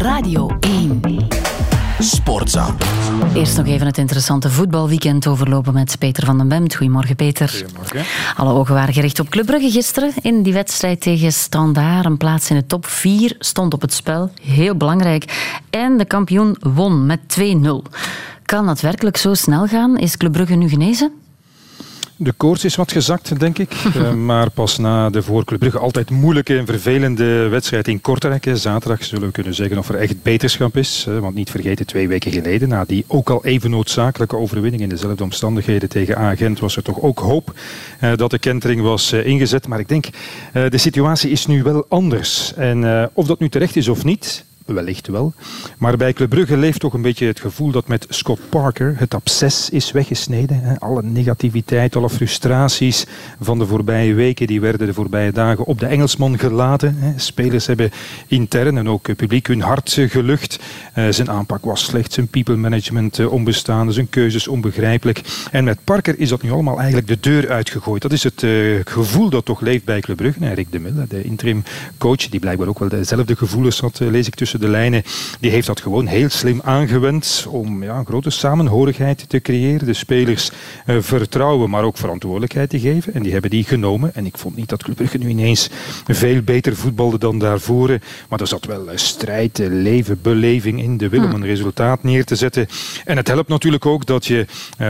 Radio 1. Sportza. Eerst nog even het interessante voetbalweekend overlopen met Peter van den Bemt. Goedemorgen, Peter. Goedemorgen. Alle ogen waren gericht op Club Brugge gisteren. In die wedstrijd tegen Standaard. Een plaats in de top 4 stond op het spel. Heel belangrijk. En de kampioen won met 2-0. Kan het werkelijk zo snel gaan? Is Club Brugge nu genezen? De koorts is wat gezakt, denk ik. uh, maar pas na de voor Club Brugge altijd moeilijke en vervelende wedstrijd in Kortrijk. Zaterdag zullen we kunnen zeggen of er echt beterschap is. Want niet vergeten, twee weken geleden, na die ook al even noodzakelijke overwinning in dezelfde omstandigheden tegen Agent, was er toch ook hoop uh, dat de kentering was uh, ingezet. Maar ik denk, de situatie is nu wel anders. En of dat nu terecht is of niet, wellicht wel. Maar bij Club Brugge leeft toch een beetje het gevoel dat met Scott Parker het absces is weggesneden. Alle negativiteit, alle frustraties van de voorbije weken, die werden de voorbije dagen op de Engelsman gelaten. Spelers hebben intern en ook publiek hun hart gelucht. Uh, zijn aanpak was slecht, zijn people management uh, onbestaande, zijn keuzes onbegrijpelijk. En met Parker is dat nu allemaal eigenlijk de deur uitgegooid. Dat is het uh, gevoel dat toch leeft bij Club Brugge. Rick de Mille, de interim coach, die blijkbaar ook wel dezelfde gevoelens had, lees ik tussen de lijnen, die heeft dat gewoon heel slim aangewend om ja, een grote samenhorigheid te creëren. De spelers uh, vertrouwen, maar ook verantwoordelijkheid te geven. En die hebben die genomen. En ik vond niet dat Club Brugge nu ineens veel beter voetbalde dan daarvoor. Maar er zat wel strijd, leven, beleving in de wil om een resultaat neer te zetten. En het helpt natuurlijk ook dat je,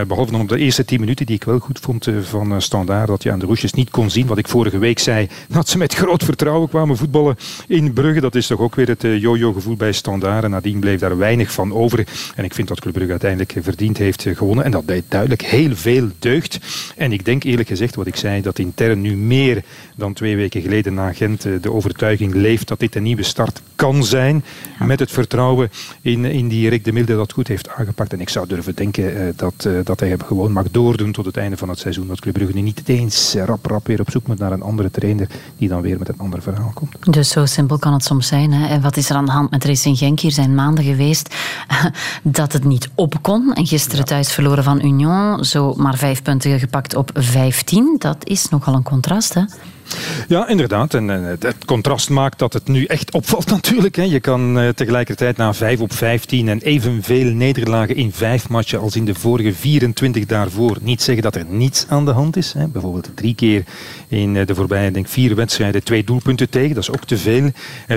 behalve dan op de eerste tien minuten, die ik wel goed vond van Standaard, dat je aan de roesjes niet kon zien, wat ik vorige week zei, dat ze met groot vertrouwen kwamen voetballen in Brugge. Dat is toch ook weer het jojo gevoel bij Standaard. En nadien bleef daar weinig van over. En ik vind dat Club Brugge uiteindelijk verdiend heeft gewonnen. En dat deed duidelijk heel veel deugd. En ik denk eerlijk gezegd, wat ik zei, dat intern nu meer dan twee weken geleden na Gent de overtuiging leeft dat dit een nieuwe start kan zijn. Ja. Met het vertrouwen in, in die Rick de Milde dat goed heeft aangepakt. En ik zou durven denken uh, dat, dat hij gewoon mag doordoen tot het einde van het seizoen. Dat Club Brugge niet eens rap rap weer op zoek moet naar een andere trainer die dan weer met een ander verhaal komt. Dus zo simpel kan het soms zijn. Hè? En wat is er aan de hand met Racing Genk? Hier zijn maanden geweest dat het niet op kon. En gisteren ja. thuis verloren van Union. Zo maar vijf punten gepakt op 15. Dat is nogal een contrast, hè? Ja, inderdaad. En, en het contrast maakt dat het nu echt opvalt natuurlijk. Hè. Je kan uh, tegelijkertijd na 5 op 15 en evenveel nederlagen in vijf matchen als in de vorige 24 daarvoor niet zeggen dat er niets aan de hand is. Hè. Bijvoorbeeld drie keer in de voorbije denk, vier wedstrijden twee doelpunten tegen. Dat is ook te veel.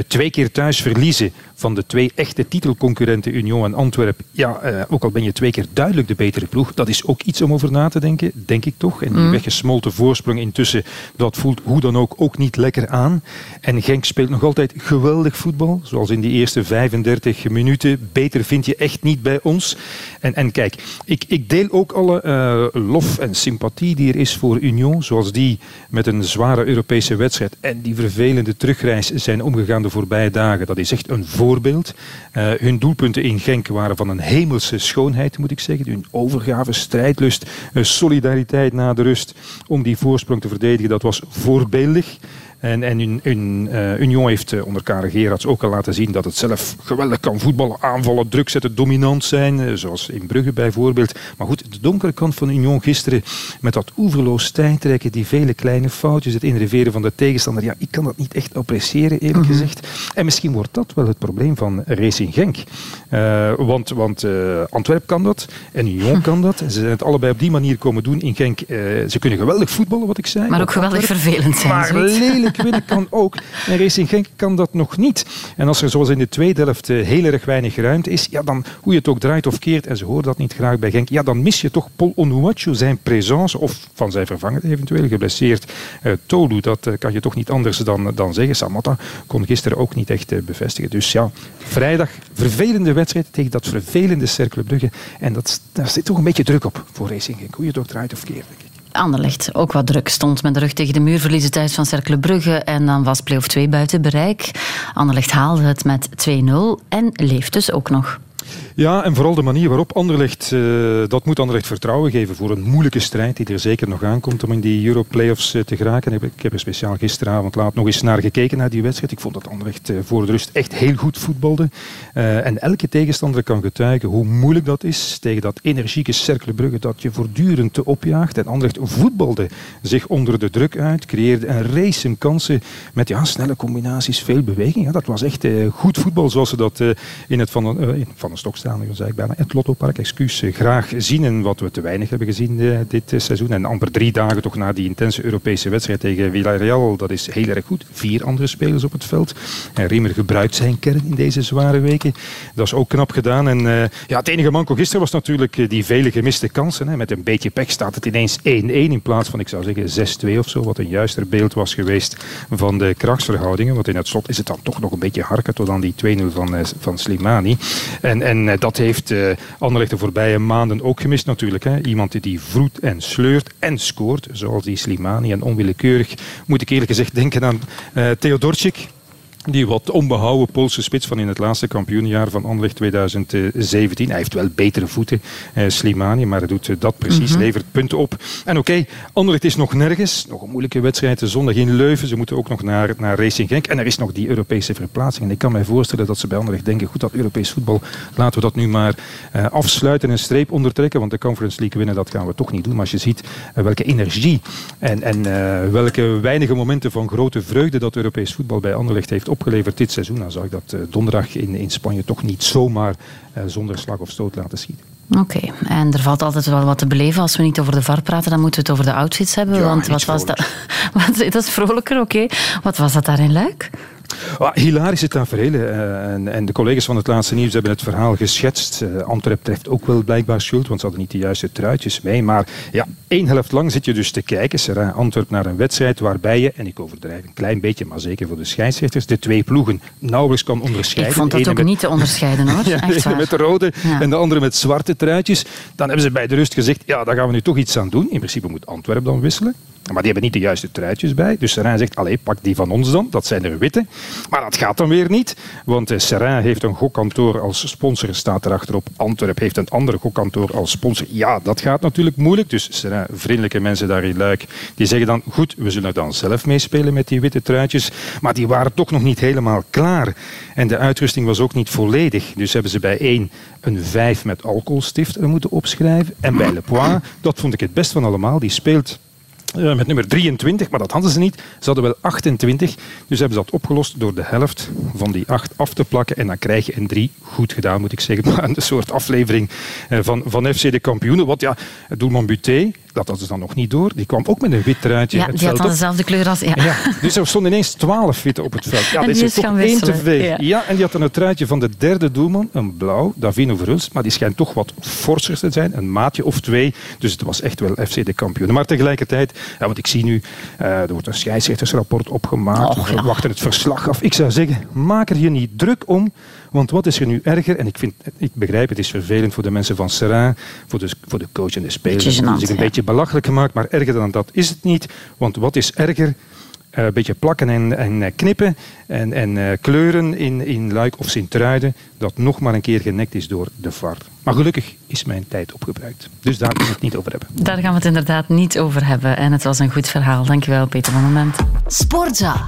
Twee keer thuis verliezen van de twee echte titelconcurrenten Union en Antwerpen. Ja, ook al ben je twee keer duidelijk de betere ploeg. Dat is ook iets om over na te denken, denk ik toch. En die mm. weggesmolten voorsprong intussen, dat voelt hoe dan ook, ook niet lekker aan. En Genk speelt nog altijd geweldig voetbal. Zoals in die eerste 35 minuten. Beter vind je echt niet bij ons. En, en kijk, ik, ik deel ook alle uh, lof en sympathie die er is voor Union. Zoals die met een zware Europese wedstrijd en die vervelende terugreis zijn omgegaan de voorbije dagen. Dat is echt een voorbeeld. Uh, hun doelpunten in Genk waren van een hemelse schoonheid, moet ik zeggen. Hun overgave, strijdlust, uh, solidariteit na de rust om die voorsprong te verdedigen, dat was voorbeeldig. En, en un, un, uh, Union heeft uh, onder Karel Gerards ook al laten zien dat het zelf geweldig kan voetballen, aanvallen, druk zetten, dominant zijn. Uh, zoals in Brugge bijvoorbeeld. Maar goed, de donkere kant van Union gisteren met dat oeverloos tijdrekken, die vele kleine foutjes, het inreveren van de tegenstander. Ja, ik kan dat niet echt appreciëren eerlijk mm -hmm. gezegd. En misschien wordt dat wel het probleem van Racing Genk. want want Antwerp kan dat en Union kan dat. Ze zijn het allebei op die manier komen doen in Genk. ze kunnen geweldig voetballen, wat ik zei. Maar ook geweldig Antwerp, vervelend zijn. Maar lelijk winnen kan ook. En Racing Genk kan dat nog niet. En als er zoals in de tweede helft uh, heel erg weinig ruimte is, ja, dan hoe je het ook draait of keert, en ze horen dat niet graag bij Genk, ja, dan mis je toch Paul Onuachu, zijn présence, of van zijn vervanger eventueel geblesseerd. Uh, Tolu, dat uh, kan je toch niet anders dan, dan zeggen. Samatta kon gisteren ook niet echt bevestigen. Dus ja, vrijdag vervelende wedstrijd tegen dat vervelende Cercle Brugge. En dat, daar zit toch een beetje druk op voor Racing Genk, hoe je het ook draait of keert, denk ik. Anderlecht ook wat druk stond met de rug tegen de muur, verliezen thuis van Cercle Brugge en dan was play-off 2 buiten bereik. Anderlecht haalde het met 2-0 en leeft dus ook nog. Ja, en vooral de manier waarop Anderlecht, uh, dat moet Anderlecht vertrouwen geven voor een moeilijke strijd die er zeker nog aankomt om in die Euro-playoffs uh, te geraken. Ik heb er speciaal gisteravond laat nog eens naar gekeken, naar die wedstrijd. Ik vond dat Anderlecht uh, voor de rust echt heel goed voetbalde. en elke tegenstander kan getuigen hoe moeilijk dat is tegen dat energieke Cercle dat je voortdurend te opjaagt. En Anderlecht voetbalde zich onder de druk uit, creëerde een race in kansen met ja, snelle combinaties, veel beweging. Ja, dat was echt goed voetbal zoals ze dat in het Van, van de Stok staan, zeg ik bijna. Het Lottopark, excuus, eh, graag zien en wat we te weinig hebben gezien uh, dit uh, seizoen. En amper drie dagen toch na die intense Europese wedstrijd tegen Villarreal. Dat is heel erg goed. Vier andere spelers op het veld. En Riemer gebruikt zijn kern in deze zware weken. Dat is ook knap gedaan. En ja, het enige manco gisteren was natuurlijk die vele gemiste kansen. Hè. Met een beetje pech staat het ineens 1-1 in plaats van, ik zou zeggen, 6-2 of zo. Wat een juister beeld was geweest van de krachtsverhoudingen. Want in het slot is het dan toch nog een beetje harken tot aan die 2-0 van, van Slimani. En, en dat heeft uh, Anderlecht de voorbije maanden ook gemist natuurlijk. Hè. Iemand die vroet en sleurt en scoort, zoals die Slimani. En onwillekeurig moet ik eerlijk gezegd denken aan uh, Theodorczyk die wat onbehouden Poolse spits van in het laatste kampioenjaar van Anderlecht 2017. Hij heeft wel betere voeten, eh, Slimani, maar hij doet eh, dat precies, mhm. levert punten op. En oké, okay, Anderlecht is nog nergens. Nog een moeilijke wedstrijd de zondag in Leuven. Ze moeten ook nog naar, naar Racing Genk. En er is nog die Europese verplaatsing. En ik kan mij voorstellen dat ze bij Anderlecht denken, goed, dat Europees voetbal, laten we dat nu maar uh, afsluiten en een streep ondertrekken. Want de Conference League winnen, dat gaan we toch niet doen. Maar als je ziet uh, welke energie en, en uh, welke weinige momenten van grote vreugde dat Europees voetbal bij Anderlecht heeft opgeleverd dit seizoen, dan zag ik dat uh, donderdag in, in Spanje toch niet zomaar uh, zonder slag of stoot laten schieten. Oké, okay. en er valt altijd wel wat te beleven. Als we niet over de VAR praten, dan moeten we het over de outfits hebben. Ja, want wat was dat? dat is vrolijker, oké. Okay. Wat was dat daar in Luik? Ah, hilarische tafereelen. Uh, en, en, de collega's van het laatste nieuws hebben het verhaal geschetst. Uh, Antwerp treft ook wel blijkbaar schuld, want ze hadden niet de juiste truitjes mee. Maar ja, één helft lang zit je dus te kijken, Serra Antwerp, naar een wedstrijd waarbij je, en ik overdrijf een klein beetje, maar zeker voor de scheidsrechters, de twee ploegen nauwelijks kan onderscheiden. Ik vond dat ook met... niet te onderscheiden hoor. ja, Echt de met de rode ja. en de andere met zwarte truitjes. Dan hebben ze bij de rust gezegd, ja, daar gaan we nu toch iets aan doen. In principe moet Antwerp dan wisselen. Maar die hebben niet de juiste truitjes bij. Dus Serrain zegt, allee, pak die van ons dan. Dat zijn er witte. Maar dat gaat dan weer niet. Want eh, Serrain heeft een gokkantoor als sponsor, staat erachterop. Antwerp heeft een ander gokkantoor als sponsor. Ja, dat gaat natuurlijk moeilijk. Dus Serrain, vriendelijke mensen daar in Luik, die zeggen dan, goed, we zullen dan zelf meespelen met die witte truitjes. Maar die waren toch nog niet helemaal klaar. En de uitrusting was ook niet volledig. Dus hebben ze bij één een vijf met alcoholstift moeten opschrijven. En bij Le Poix, dat vond ik het best van allemaal, die speelt uh, met nummer 23, maar dat hadden ze niet. Ze hadden wel 28, dus hebben ze dat opgelost door de helft van die 8 af te plakken. En dan krijg je een 3. Goed gedaan, moet ik zeggen. Maar een soort aflevering uh, van, van FC de kampioenen. Want ja, doelman Buté, dat hadden ze dan nog niet door. Die kwam ook met een wit truitje. Ja, die had dan dezelfde kleur als... Ja. ja. dus er stonden ineens twaalf witte op het veld. Ja, en dat is toch één te veel. Ja. ja. en die had dan een truitje van de derde doelman, een blauw, Davino Verhulst. Maar die schijnt toch wat forser te zijn, een maatje of twee. Dus het was echt wel FC de kampioen. Maar tegelijkertijd, ja, want ik zie nu, uh, er wordt een scheidsrechtersrapport opgemaakt. Och, we wachten het verslag af. Ik zou zeggen, maak er je niet druk om. Want wat is er nu erger? En ik, vind, ik begrijp, het is vervelend voor de mensen van Serrain, voor de, voor de coach en de spelers. Het is een beetje belachelijk gemaakt, maar erger dan dat is het niet. Want wat is erger? Uh, een beetje plakken en, en eh, knippen en, en uh, kleuren in, in Luik of Sint-Truiden, dat nog maar een keer genekt is door de VAR. Maar gelukkig is mijn tijd opgebruikt. Dus daar gaan we het niet over hebben. Daar gaan we het inderdaad niet over hebben. En het was een goed verhaal. Dankjewel, Peter van Moment. Sportza.